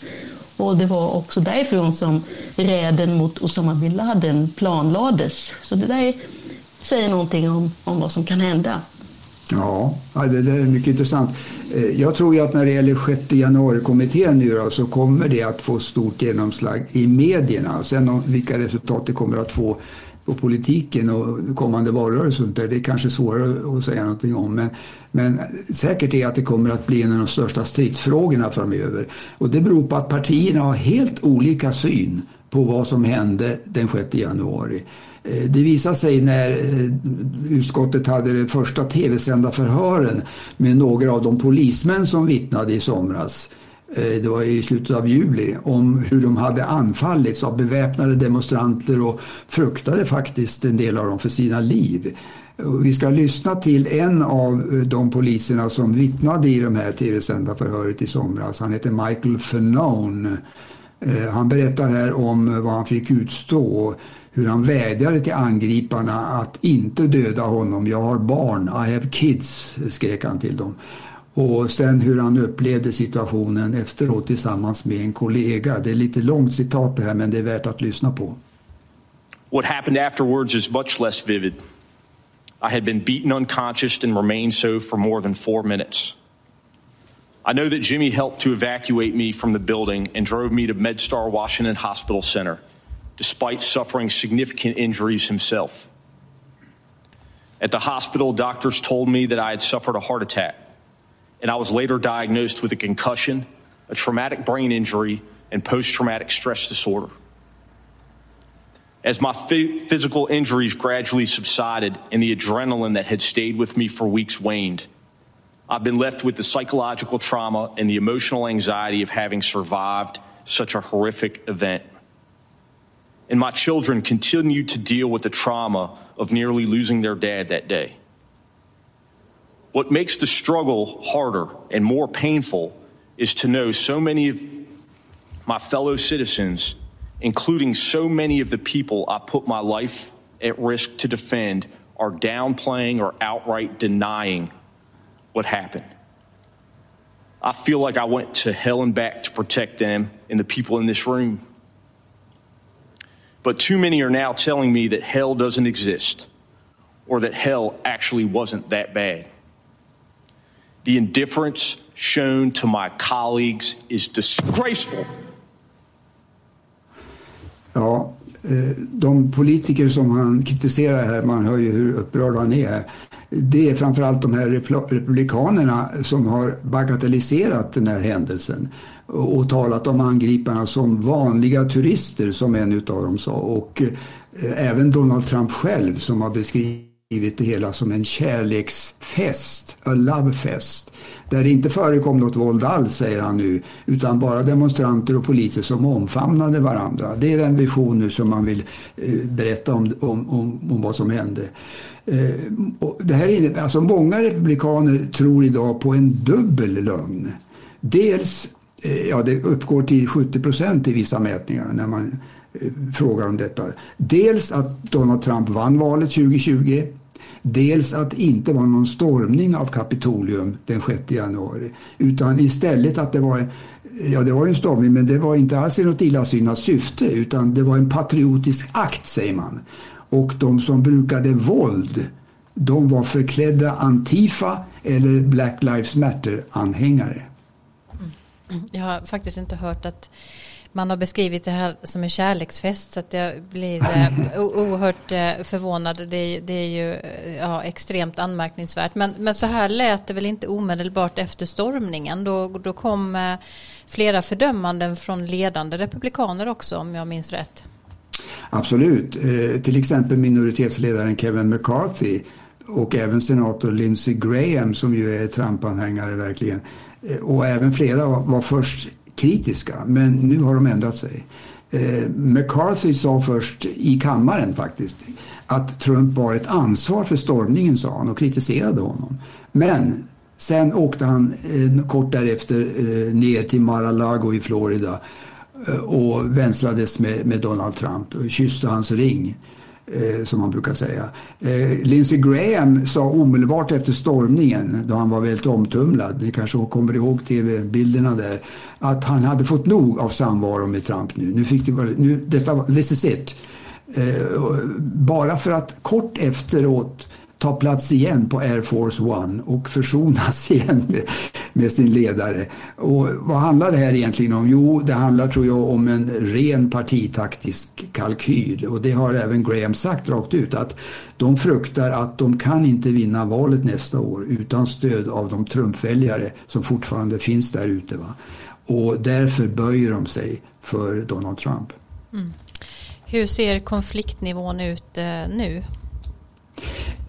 Och det var också därifrån som räden mot Osama bin Laden planlades. Så det där säger någonting om, om vad som kan hända. Ja, det där är mycket intressant. Eh, jag tror ju att när det gäller 6 januari-kommittén nu då, så kommer det att få stort genomslag i medierna. Sen om vilka resultat det kommer att få på politiken och kommande valrörelse det är kanske svårare att säga någonting om. Men, men säkert är att det kommer att bli en av de största stridsfrågorna framöver. Och det beror på att partierna har helt olika syn på vad som hände den 6 januari. Eh, det visade sig när eh, utskottet hade de första tv-sända förhören med några av de polismän som vittnade i somras eh, det var i slutet av juli, om hur de hade anfallits av beväpnade demonstranter och fruktade faktiskt en del av dem för sina liv. Vi ska lyssna till en av de poliserna som vittnade i de här tv-sända förhöret i somras. Han heter Michael Fanone. Han berättar här om vad han fick utstå hur han vädjade till angriparna att inte döda honom. Jag har barn, I have kids, skrek han till dem. Och sen hur han upplevde situationen efteråt tillsammans med en kollega. Det är lite långt citat det här men det är värt att lyssna på. What happened afterwards is much less vivid. I had been beaten unconscious and remained so for more than four minutes. I know that Jimmy helped to evacuate me from the building and drove me to MedStar Washington Hospital Center despite suffering significant injuries himself. At the hospital, doctors told me that I had suffered a heart attack, and I was later diagnosed with a concussion, a traumatic brain injury, and post traumatic stress disorder. As my physical injuries gradually subsided and the adrenaline that had stayed with me for weeks waned, I've been left with the psychological trauma and the emotional anxiety of having survived such a horrific event and my children continue to deal with the trauma of nearly losing their dad that day. What makes the struggle harder and more painful is to know so many of my fellow citizens, including so many of the people I put my life at risk to defend, are downplaying or outright denying what happened. I feel like I went to hell and back to protect them and the people in this room. But too many are now telling me that hell doesn't exist or that hell actually wasn't that bad. The indifference shown to my colleagues is disgraceful. Ja, eh, de politiker som han kritiserar här, man hör ju hur upprörd han är. Det är framförallt de här republikanerna som har bagatelliserat den här händelsen och talat om angriparna som vanliga turister som en av dem sa. Och eh, även Donald Trump själv som har beskrivit det hela som en kärleksfest, a love fest. Där det inte förekom något våld alls, säger han nu, utan bara demonstranter och poliser som omfamnade varandra. Det är den vision nu som man vill eh, berätta om, om, om, om vad som hände. Eh, det här innebär, alltså många republikaner tror idag på en dubbel lögn. Dels, Eh, ja det uppgår till 70 procent i vissa mätningar när man eh, frågar om detta. Dels att Donald Trump vann valet 2020. Dels att det inte var någon stormning av Kapitolium den 6 januari. Utan istället att det var Ja, det var en stormning, men det var inte alls i något illasinnat syfte utan det var en patriotisk akt, säger man. Och de som brukade våld, de var förklädda Antifa eller Black Lives Matter-anhängare. (clears throat) Jag har faktiskt inte hört att man har beskrivit det här som en kärleksfest så att jag blir eh, oerhört eh, förvånad. Det är, det är ju eh, ja, extremt anmärkningsvärt. Men, men så här lät det väl inte omedelbart efter stormningen. Då, då kom eh, flera fördömanden från ledande republikaner också om jag minns rätt. Absolut. Eh, till exempel minoritetsledaren Kevin McCarthy och även senator Lindsey Graham som ju är Trump-anhängare verkligen. Eh, och även flera var, först kritiska men nu har de ändrat sig. Eh, McCarthy sa först i kammaren faktiskt att Trump var ett ansvar för stormningen sa han och kritiserade honom. Men sen åkte han eh, kort därefter ner till Mar-a-Lago i Florida och vänslades med, med Donald Trump, och kysste hans ring. Eh, som man brukar säga. Eh, Lindsey Graham sa omedelbart efter stormningen, då han var väldigt omtumlad, ni kanske kommer ihåg tv-bilderna där, att han hade fått nog av samvaro med Trump nu. Nu fick det bara, nu, detta, this is it. Eh, bara för att kort efteråt ta plats igen på Air Force One och försonas (laughs) igen med, med, sin ledare. Och vad handlar det här egentligen om? Jo, det handlar tror jag om en ren partitaktisk kalkyl och det har även Graham sagt rakt ut att de fruktar att de kan inte vinna valet nästa år utan stöd av de Trumpväljare som fortfarande finns där ute. Va? Och därför böjer de sig för Donald Trump. Mm. Hur ser konfliktnivån ut eh, nu?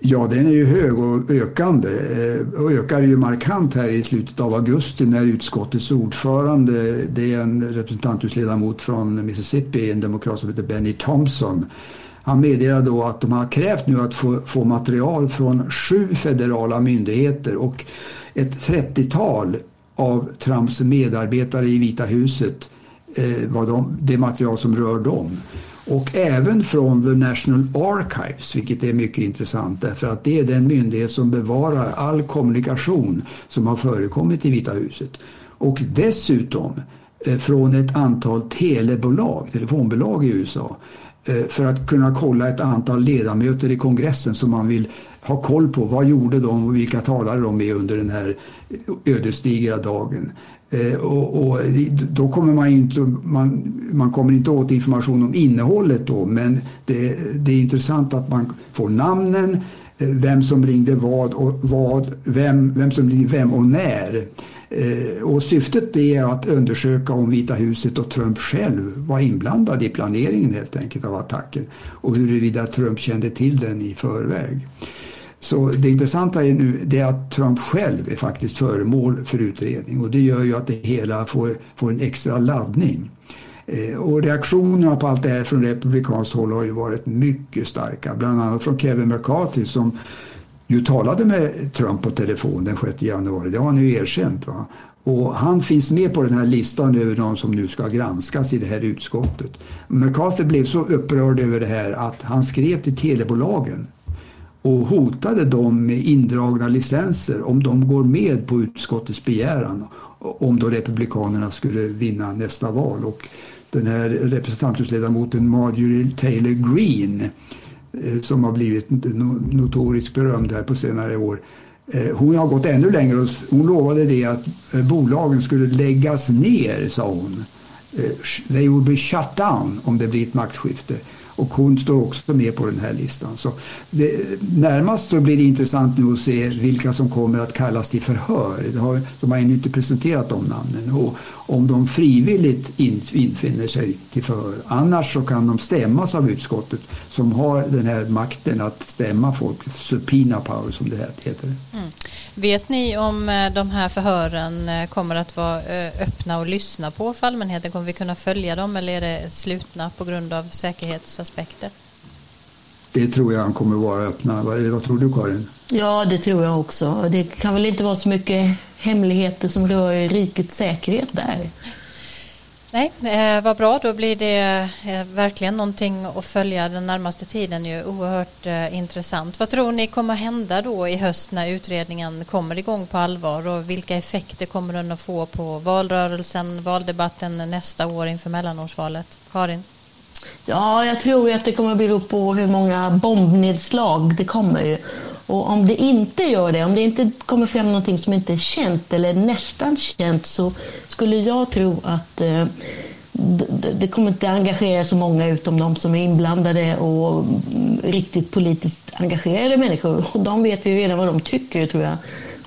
Ja, den är ju hög och ökande. Eh, och ökar ju markant här i slutet av augusti när utskottets ordförande, det är en representanthusledamot från Mississippi, en demokrat som heter Benny Thompson. Han meddelade då att de har krävt nu att få, få material från sju federala myndigheter och ett 30-tal av Trumps medarbetare i Vita huset eh, var de, det material som rör dem. Och även från The National Archives, vilket är mycket intressant därför att det är den myndighet som bevarar all kommunikation som har förekommit i Vita huset. Och dessutom eh, från ett antal telebolag, telefonbolag i USA eh, för att kunna kolla ett antal ledamöter i kongressen som man vill ha koll på. Vad gjorde de och vilka talade de med under den här eh, ödesdigra dagen? Eh, och, och, då kommer man inte, man, man kommer inte åt information om innehållet då, men det, det är intressant att man får namnen, eh, vem som ringde vad och vad, vem, vem som ringde vem och när. Eh, och syftet är att undersöka om Vita huset och Trump själv var inblandad i planeringen helt enkelt av attacken och huruvida Trump kände till den i förväg. Så det intressanta är nu det är att Trump själv är faktiskt föremål för utredning och det gör ju att det hela får, får en extra laddning. Eh, och reaktionerna på allt det här från republikanskt håll har ju varit mycket starka. Bland annat från Kevin McCarthy som ju talade med Trump på telefon den 6 januari. Det har han ju erkänt. Va? Och han finns med på den här listan över de som nu ska granskas i det här utskottet. McCarthy blev så upprörd över det här att han skrev till telebolagen och hotade dem med indragna licenser om de går med på utskottets begäran om då Republikanerna skulle vinna nästa val. Och den här representanthusledamoten Marjorie Taylor Greene eh, som har blivit notoriskt berömd här på senare år eh, hon har gått ännu längre och hon lovade det att eh, bolagen skulle läggas ner, sa hon. They will be shut down om det blir ett maktskifte. Och hon står också med på den här listan. Så det, närmast så blir det intressant nu att se vilka som kommer att kallas till förhör. Har, de har ännu inte presenterat de namnen. Och om de frivilligt in, infinner sig till förhör. Annars så kan de stämmas av utskottet som har den här makten att stämma folk. Subpoena power som det heter. Mm. Vet ni om eh, de här förhören eh, kommer att vara eh, öppna och lyssna på för allmänheten? Kommer vi kunna följa dem eller är det slutna på grund av säkerhetsaspekter? Det tror jag kommer att vara öppna. Vad tror du Karin? Ja, det tror jag också. Det kan väl inte vara så mycket hemligheter som rör rikets säkerhet där. Nej, eh, vad bra. Då blir det eh, verkligen någonting att följa den närmaste tiden. Ju oerhört eh, intressant. Vad tror ni kommer hända då i höst när utredningen kommer igång på allvar och vilka effekter kommer den att få på valrörelsen, valdebatten nästa år inför mellanårsvalet? Karin? Ja, jag tror att det kommer att bero på hur många bombnedslag det kommer. Och om det inte gör det, om det inte kommer fram någonting som inte är känt eller nästan känt så skulle jag tro att eh, det kommer inte engagera så många utom de som är inblandade och mm, riktigt politiskt engagerade människor. Och de vet ju redan vad de tycker tror jag.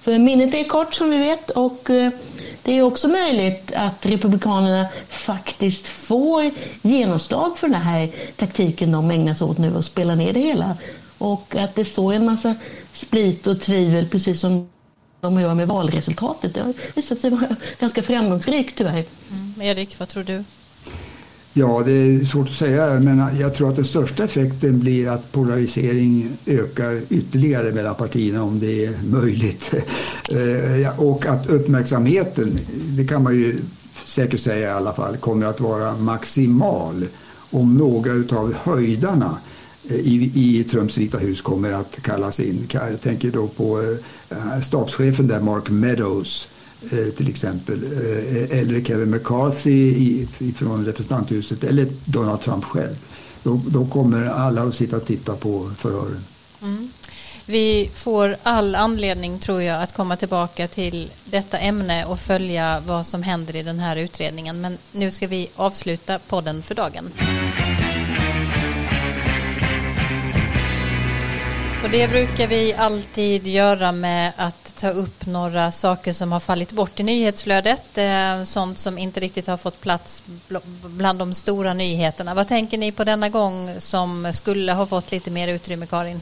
För minnet är kort som vi vet och eh, det är också möjligt att Republikanerna faktiskt får genomslag för den här taktiken de ägnar sig åt nu och spelar ner det hela. Och att det står en massa split och tvivel, precis som de gör med valresultatet. Det har visat sig vara ganska framgångsrikt tyvärr. Mm. Erik, vad tror du? Ja, det är svårt att säga, men jag tror att den största effekten blir att polarisering ökar ytterligare mellan partierna om det är möjligt. (laughs) Eh, och att uppmärksamheten, det kan man ju säkert säga i alla fall, kommer att vara maximal om några av höjdarna Eh, i, i Trumps Vita hus kommer att kallas in. Jag tänker då på eh, eh, stabschefen där, Mark Meadows till exempel. Eller Kevin McCarthy från representanthuset eller Donald Trump själv. Då, då kommer alla att sitta och titta på förhören. Mm. Vi får all anledning tror jag att komma tillbaka till detta ämne och följa vad som händer i den här utredningen. Men nu ska vi avsluta podden för dagen. Och det brukar vi alltid göra med att ta upp några saker som har fallit bort i nyhetsflödet. Eh, sånt som inte riktigt har fått plats bland de stora nyheterna. Vad tänker ni på denna gång som skulle ha fått lite mer utrymme, Karin?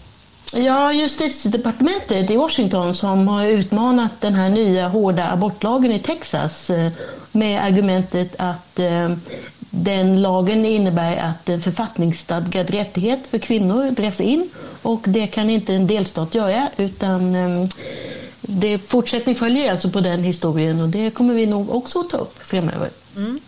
Ja, justitiedepartementet i Washington som har utmanat den här nya hårda abortlagen i Texas eh, med argumentet att eh, den lagen innebär att en författningsstadgad rättighet för kvinnor dras in och det kan inte en delstat göra utan ehm, det fortsättning följer alltså på den historien och det kommer vi nog också att ta upp framöver. Mm.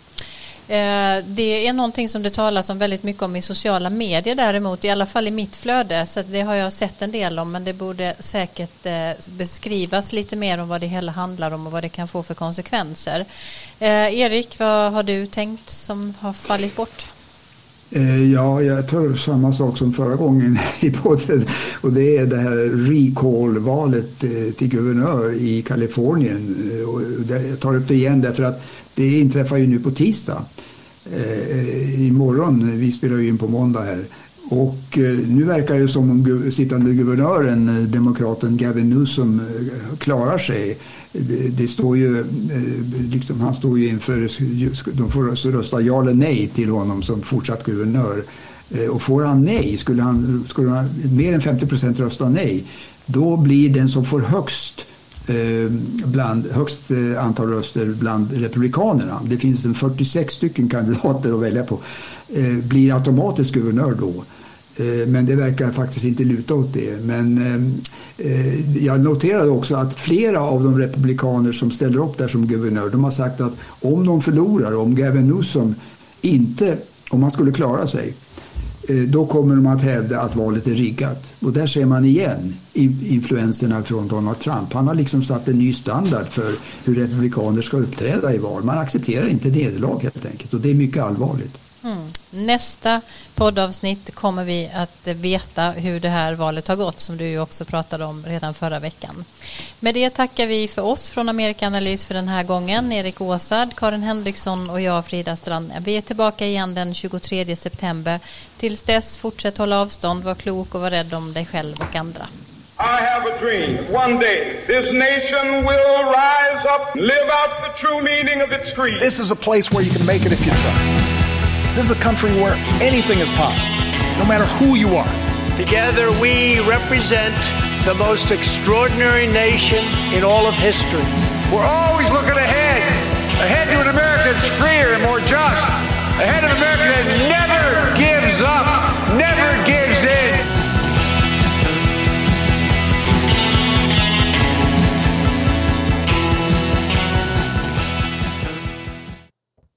Eh, det är någonting som det talas om väldigt mycket om i sociala medier däremot, i alla fall i mitt flöde, så det har jag sett en del om, men det borde säkert eh, beskrivas lite mer om vad det hela handlar om och vad det kan få för konsekvenser. Eh, Erik, vad har du tänkt som har fallit bort? Ja, jag tror samma sak som förra gången (laughs) i podden och det är det här recall-valet till guvernör i Kalifornien. Jag tar upp det igen därför att det inträffar ju nu på tisdag. Eh, eh imorgon, eh, vi spelar ju in på måndag här. Och eh, nu verkar det som om sittande guvernören, eh, demokraten Gavin Newsom, eh, klarar sig. Det, det står ju, eh, liksom, han står ju inför, de får rösta ja eller nej till honom som fortsatt guvernör. Eh, och får han nej, skulle han, skulle han mer än 50 procent rösta nej, då blir den som får högst Eh, Eh, bland högst eh, antal röster bland republikanerna. Det finns en 46 stycken kandidater att välja på. Eh, blir automatiskt guvernör då. Men det verkar faktiskt inte luta åt det. Men jag noterade också att flera av de republikaner som ställer upp där som guvernör, de har sagt att om de förlorar, om Gavin Newsom inte, om han skulle klara sig, Eh, då kommer de att hävda att valet är riggat. Och där ser man igen influenserna från Donald Trump. Han har liksom satt en ny standard för hur republikaner ska uppträda i val. Man accepterar inte nederlag helt enkelt och det är mycket allvarligt. Mm. Nästa poddavsnitt kommer vi att veta hur det här valet har gått som du också pratade om redan förra veckan. Med det tackar vi för oss från Amerikanalys för den här gången. Erik Åsard, Karin Henriksson och jag Frida Strand. Vi är tillbaka igen den 23 september. Tills dess, fortsätt hålla avstånd, var klok och var rädd om dig själv och andra. I have a dream. One day, this nation will rise up, live out the true meaning of its creed. This is a place where you can make it if you try. This is a country where anything is possible, no matter who you are. Together we represent the most extraordinary nation in all of history. We're always looking ahead, ahead to an America that's freer and more just, ahead of an America